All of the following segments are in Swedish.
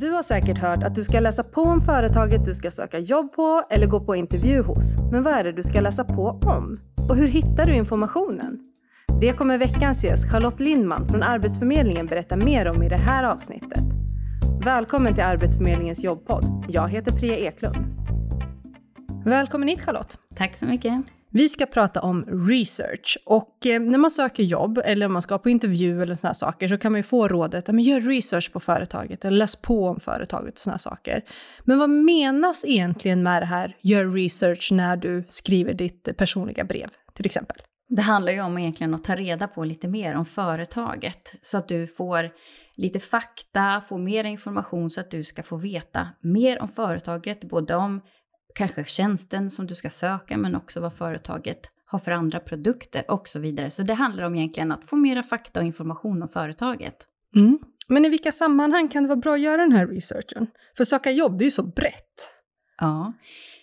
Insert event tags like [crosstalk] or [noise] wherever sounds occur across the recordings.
Du har säkert hört att du ska läsa på om företaget du ska söka jobb på eller gå på intervju hos. Men vad är det du ska läsa på om? Och hur hittar du informationen? Det kommer veckans gäst Charlotte Lindman från Arbetsförmedlingen berätta mer om i det här avsnittet. Välkommen till Arbetsförmedlingens jobbpodd. Jag heter Priya Eklund. Välkommen hit Charlotte. Tack så mycket. Vi ska prata om research och eh, när man söker jobb eller om man ska på intervju eller såna saker så kan man ju få rådet att gör research på företaget eller läs på om företaget och såna saker. Men vad menas egentligen med det här gör research när du skriver ditt personliga brev till exempel? Det handlar ju om egentligen att ta reda på lite mer om företaget så att du får lite fakta, får mer information så att du ska få veta mer om företaget, både om kanske tjänsten som du ska söka, men också vad företaget har för andra produkter och så vidare. Så det handlar om egentligen att få mera fakta och information om företaget. Mm. Men i vilka sammanhang kan det vara bra att göra den här researchen? För söka jobb, det är ju så brett. Ja,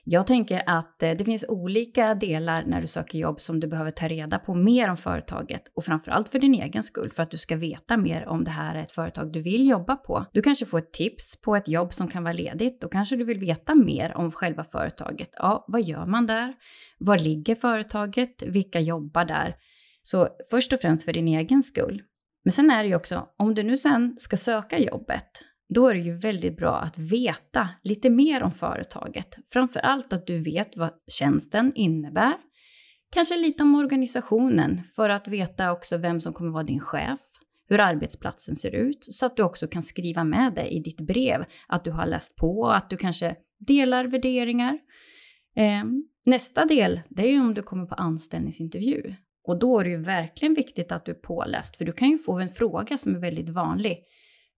jag tänker att eh, det finns olika delar när du söker jobb som du behöver ta reda på mer om företaget och framförallt för din egen skull för att du ska veta mer om det här är ett företag du vill jobba på. Du kanske får ett tips på ett jobb som kan vara ledigt. Då kanske du vill veta mer om själva företaget. Ja, vad gör man där? Var ligger företaget? Vilka jobbar där? Så först och främst för din egen skull. Men sen är det ju också, om du nu sen ska söka jobbet, då är det ju väldigt bra att veta lite mer om företaget. Framför allt att du vet vad tjänsten innebär. Kanske lite om organisationen för att veta också vem som kommer vara din chef, hur arbetsplatsen ser ut, så att du också kan skriva med det i ditt brev att du har läst på, att du kanske delar värderingar. Eh, nästa del, det är ju om du kommer på anställningsintervju. Och då är det ju verkligen viktigt att du är påläst, för du kan ju få en fråga som är väldigt vanlig.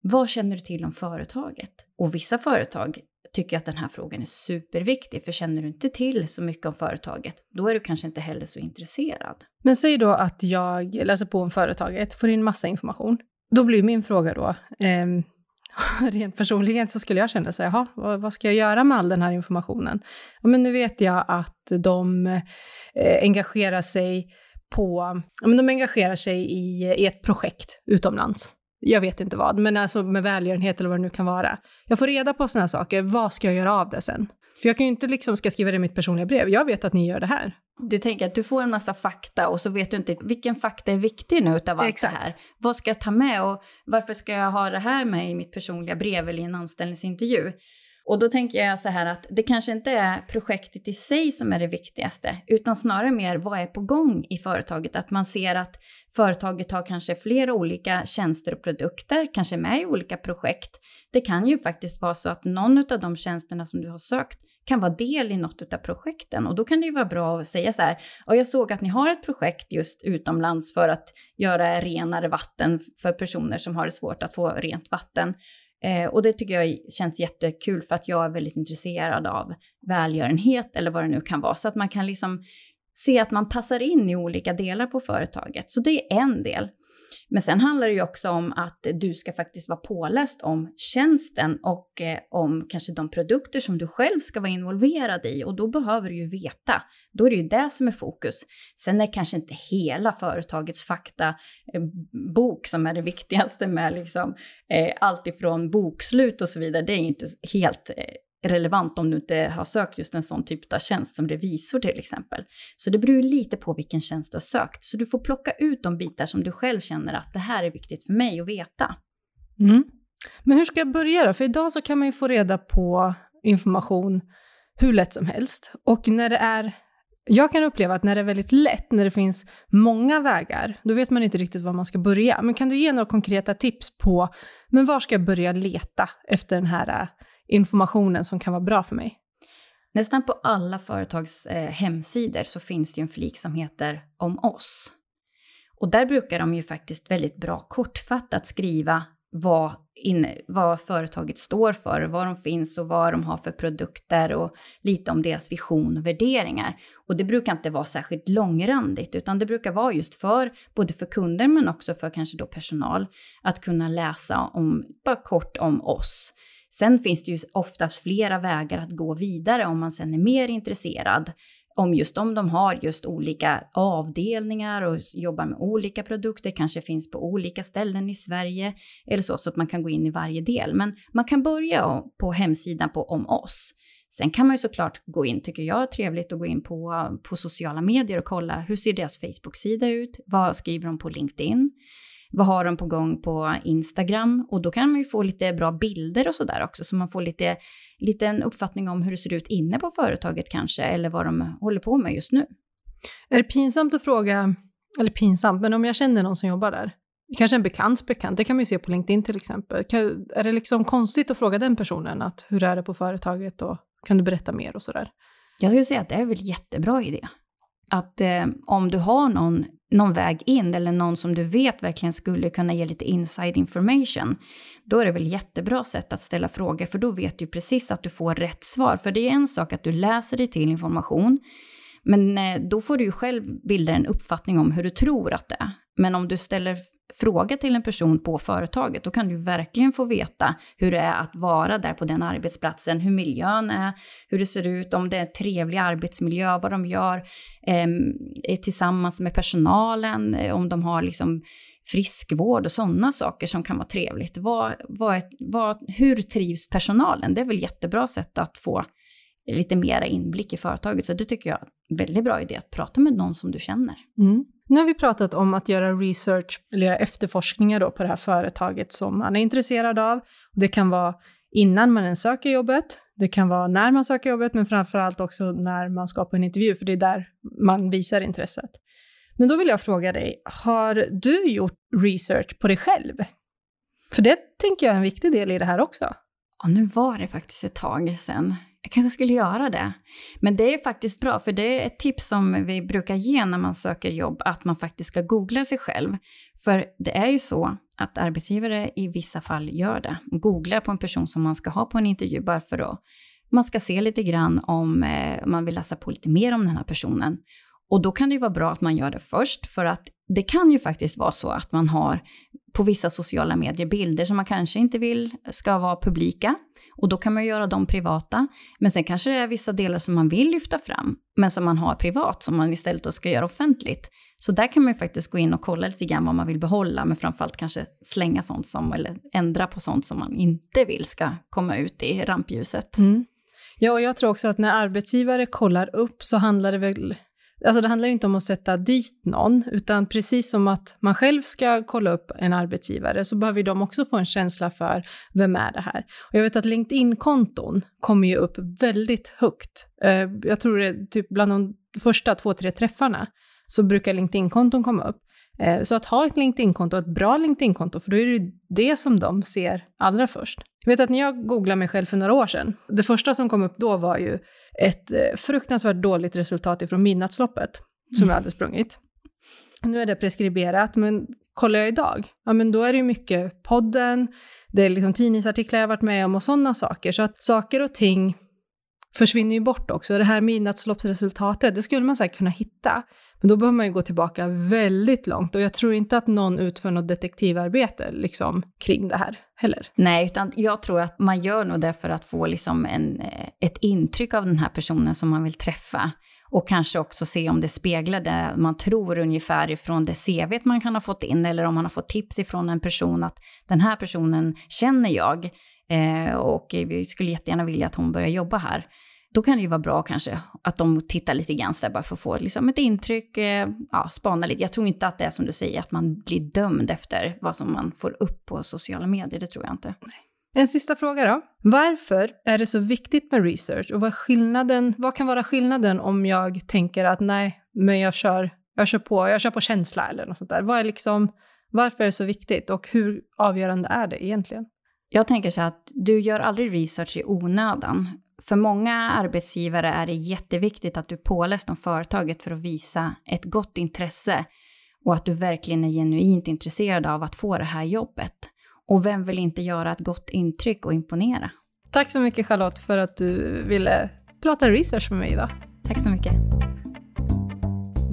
Vad känner du till om företaget? Och vissa företag tycker att den här frågan är superviktig, för känner du inte till så mycket om företaget, då är du kanske inte heller så intresserad. Men säg då att jag läser på om företaget, får in massa information. Då blir min fråga då, eh, [laughs] rent personligen så skulle jag känna så här, jaha, vad ska jag göra med all den här informationen? Ja, men nu vet jag att de eh, engagerar sig på, ja, men de engagerar sig i, i ett projekt utomlands jag vet inte vad, men alltså med välgörenhet eller vad det nu kan vara. Jag får reda på sådana här saker, vad ska jag göra av det sen? För jag kan ju inte liksom ska skriva det i mitt personliga brev, jag vet att ni gör det här. Du tänker att du får en massa fakta och så vet du inte vilken fakta är viktig nu utav allt Exakt. det här. Vad ska jag ta med och varför ska jag ha det här med i mitt personliga brev eller i en anställningsintervju? Och då tänker jag så här att det kanske inte är projektet i sig som är det viktigaste, utan snarare mer vad är på gång i företaget? Att man ser att företaget har kanske flera olika tjänster och produkter, kanske med i olika projekt. Det kan ju faktiskt vara så att någon av de tjänsterna som du har sökt kan vara del i något av projekten och då kan det ju vara bra att säga så här, och jag såg att ni har ett projekt just utomlands för att göra renare vatten för personer som har det svårt att få rent vatten. Eh, och det tycker jag känns jättekul för att jag är väldigt intresserad av välgörenhet eller vad det nu kan vara. Så att man kan liksom se att man passar in i olika delar på företaget. Så det är en del. Men sen handlar det ju också om att du ska faktiskt vara påläst om tjänsten och eh, om kanske de produkter som du själv ska vara involverad i och då behöver du ju veta. Då är det ju det som är fokus. Sen är kanske inte hela företagets faktabok eh, som är det viktigaste med liksom eh, allt ifrån bokslut och så vidare. Det är inte helt eh, relevant om du inte har sökt just en sån typ av tjänst som revisor till exempel. Så det beror lite på vilken tjänst du har sökt. Så du får plocka ut de bitar som du själv känner att det här är viktigt för mig att veta. Mm. Men hur ska jag börja då? För idag så kan man ju få reda på information hur lätt som helst. Och när det är jag kan uppleva att när det är väldigt lätt, när det finns många vägar, då vet man inte riktigt var man ska börja. Men kan du ge några konkreta tips på, men var ska jag börja leta efter den här eh, informationen som kan vara bra för mig? Nästan på alla företags eh, hemsidor så finns det ju en flik som heter Om oss. Och där brukar de ju faktiskt väldigt bra kortfattat skriva vad, in, vad företaget står för, var de finns och vad de har för produkter och lite om deras vision och värderingar. Och det brukar inte vara särskilt långrandigt, utan det brukar vara just för både för kunder men också för kanske då personal att kunna läsa om, bara kort om oss. Sen finns det ju oftast flera vägar att gå vidare om man sen är mer intresserad om just om de har just olika avdelningar och jobbar med olika produkter, kanske finns på olika ställen i Sverige eller så, så att man kan gå in i varje del. Men man kan börja på hemsidan på om oss. Sen kan man ju såklart gå in, tycker jag är trevligt att gå in på, på sociala medier och kolla hur ser deras Facebook-sida ut? Vad skriver de på LinkedIn? Vad har de på gång på Instagram? Och då kan man ju få lite bra bilder och sådär också, så man får lite, lite en uppfattning om hur det ser ut inne på företaget kanske, eller vad de håller på med just nu. Är det pinsamt att fråga, eller pinsamt, men om jag känner någon som jobbar där, kanske en bekants bekant, det kan man ju se på LinkedIn till exempel. är det liksom konstigt att fråga den personen att hur är det på företaget och kan du berätta mer och sådär? Jag skulle säga att det är väl jättebra idé. Att eh, om du har någon, någon väg in eller någon som du vet verkligen skulle kunna ge lite inside information, då är det väl jättebra sätt att ställa frågor, för då vet du precis att du får rätt svar. För det är en sak att du läser dig till information, men eh, då får du ju själv bilda en uppfattning om hur du tror att det är. Men om du ställer fråga till en person på företaget, då kan du verkligen få veta hur det är att vara där på den arbetsplatsen, hur miljön är, hur det ser ut, om det är trevlig arbetsmiljö, vad de gör eh, tillsammans med personalen, eh, om de har liksom friskvård och sådana saker som kan vara trevligt. Vad, vad, vad, hur trivs personalen? Det är väl jättebra sätt att få lite mera inblick i företaget. Så det tycker jag är en väldigt bra idé, att prata med någon som du känner. Mm. Nu har vi pratat om att göra research, eller göra efterforskningar då på det här företaget som man är intresserad av. Det kan vara innan man ens söker jobbet, det kan vara när man söker jobbet, men framförallt också när man ska på en intervju, för det är där man visar intresset. Men då vill jag fråga dig, har du gjort research på dig själv? För det tänker jag är en viktig del i det här också. Ja, nu var det faktiskt ett tag sedan jag kanske skulle göra det. Men det är faktiskt bra, för det är ett tips som vi brukar ge när man söker jobb, att man faktiskt ska googla sig själv. För det är ju så att arbetsgivare i vissa fall gör det. Googlar på en person som man ska ha på en intervju bara för att man ska se lite grann om eh, man vill läsa på lite mer om den här personen. Och då kan det ju vara bra att man gör det först, för att det kan ju faktiskt vara så att man har på vissa sociala medier bilder som man kanske inte vill ska vara publika. Och då kan man göra dem privata. Men sen kanske det är vissa delar som man vill lyfta fram, men som man har privat, som man istället då ska göra offentligt. Så där kan man ju faktiskt gå in och kolla lite grann vad man vill behålla, men framförallt kanske slänga sånt som, eller ändra på sånt som man inte vill ska komma ut i rampljuset. Mm. Ja, och jag tror också att när arbetsgivare kollar upp så handlar det väl Alltså det handlar ju inte om att sätta dit någon, utan precis som att man själv ska kolla upp en arbetsgivare så behöver de också få en känsla för vem är det här. Och jag vet att LinkedIn-konton kommer ju upp väldigt högt. Eh, jag tror det är typ bland de första två, tre träffarna så brukar LinkedIn-konton komma upp. Eh, så att ha ett LinkedIn-konto, ett bra LinkedIn-konto, för då är det ju det som de ser allra först. Jag vet att när jag googlade mig själv för några år sedan, det första som kom upp då var ju ett eh, fruktansvärt dåligt resultat ifrån midnattsloppet som mm. jag hade sprungit. Nu är det preskriberat, men kollar jag idag, ja men då är det ju mycket podden, det är liksom tidningsartiklar jag varit med om och sådana saker. Så att saker och ting försvinner ju bort också. Det här midnattsloppsresultatet, det skulle man säkert kunna hitta. Men då behöver man ju gå tillbaka väldigt långt och jag tror inte att någon utför något detektivarbete liksom, kring det här heller. Nej, utan jag tror att man gör nog det för att få liksom en, eh, ett intryck av den här personen som man vill träffa. Och kanske också se om det speglar det man tror ungefär ifrån det CV man kan ha fått in, eller om man har fått tips ifrån en person att den här personen känner jag eh, och vi skulle jättegärna vilja att hon börjar jobba här. Då kan det ju vara bra kanske att de tittar lite grann så där bara för att få liksom ett intryck, eh, ja, spana lite. Jag tror inte att det är som du säger, att man blir dömd efter vad som man får upp på sociala medier, det tror jag inte. Nej. En sista fråga då. Varför är det så viktigt med research och vad, skillnaden, vad kan vara skillnaden om jag tänker att nej, men jag kör, jag kör, på, jag kör på känsla eller något sånt där? Vad är liksom, varför är det så viktigt och hur avgörande är det egentligen? Jag tänker så att du gör aldrig research i onödan. För många arbetsgivare är det jätteviktigt att du påläst om företaget för att visa ett gott intresse och att du verkligen är genuint intresserad av att få det här jobbet. Och vem vill inte göra ett gott intryck och imponera? Tack så mycket Charlotte för att du ville prata research med mig idag. Tack så mycket.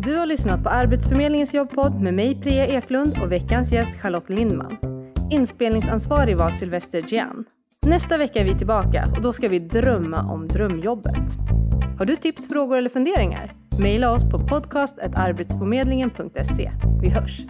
Du har lyssnat på Arbetsförmedlingens jobbpodd med mig Priya Eklund och veckans gäst Charlotte Lindman. Inspelningsansvarig var Sylvester Gian. Nästa vecka är vi tillbaka och då ska vi drömma om drömjobbet. Har du tips, frågor eller funderingar? Maila oss på podcastetarbetsförmedlingen.se. Vi hörs!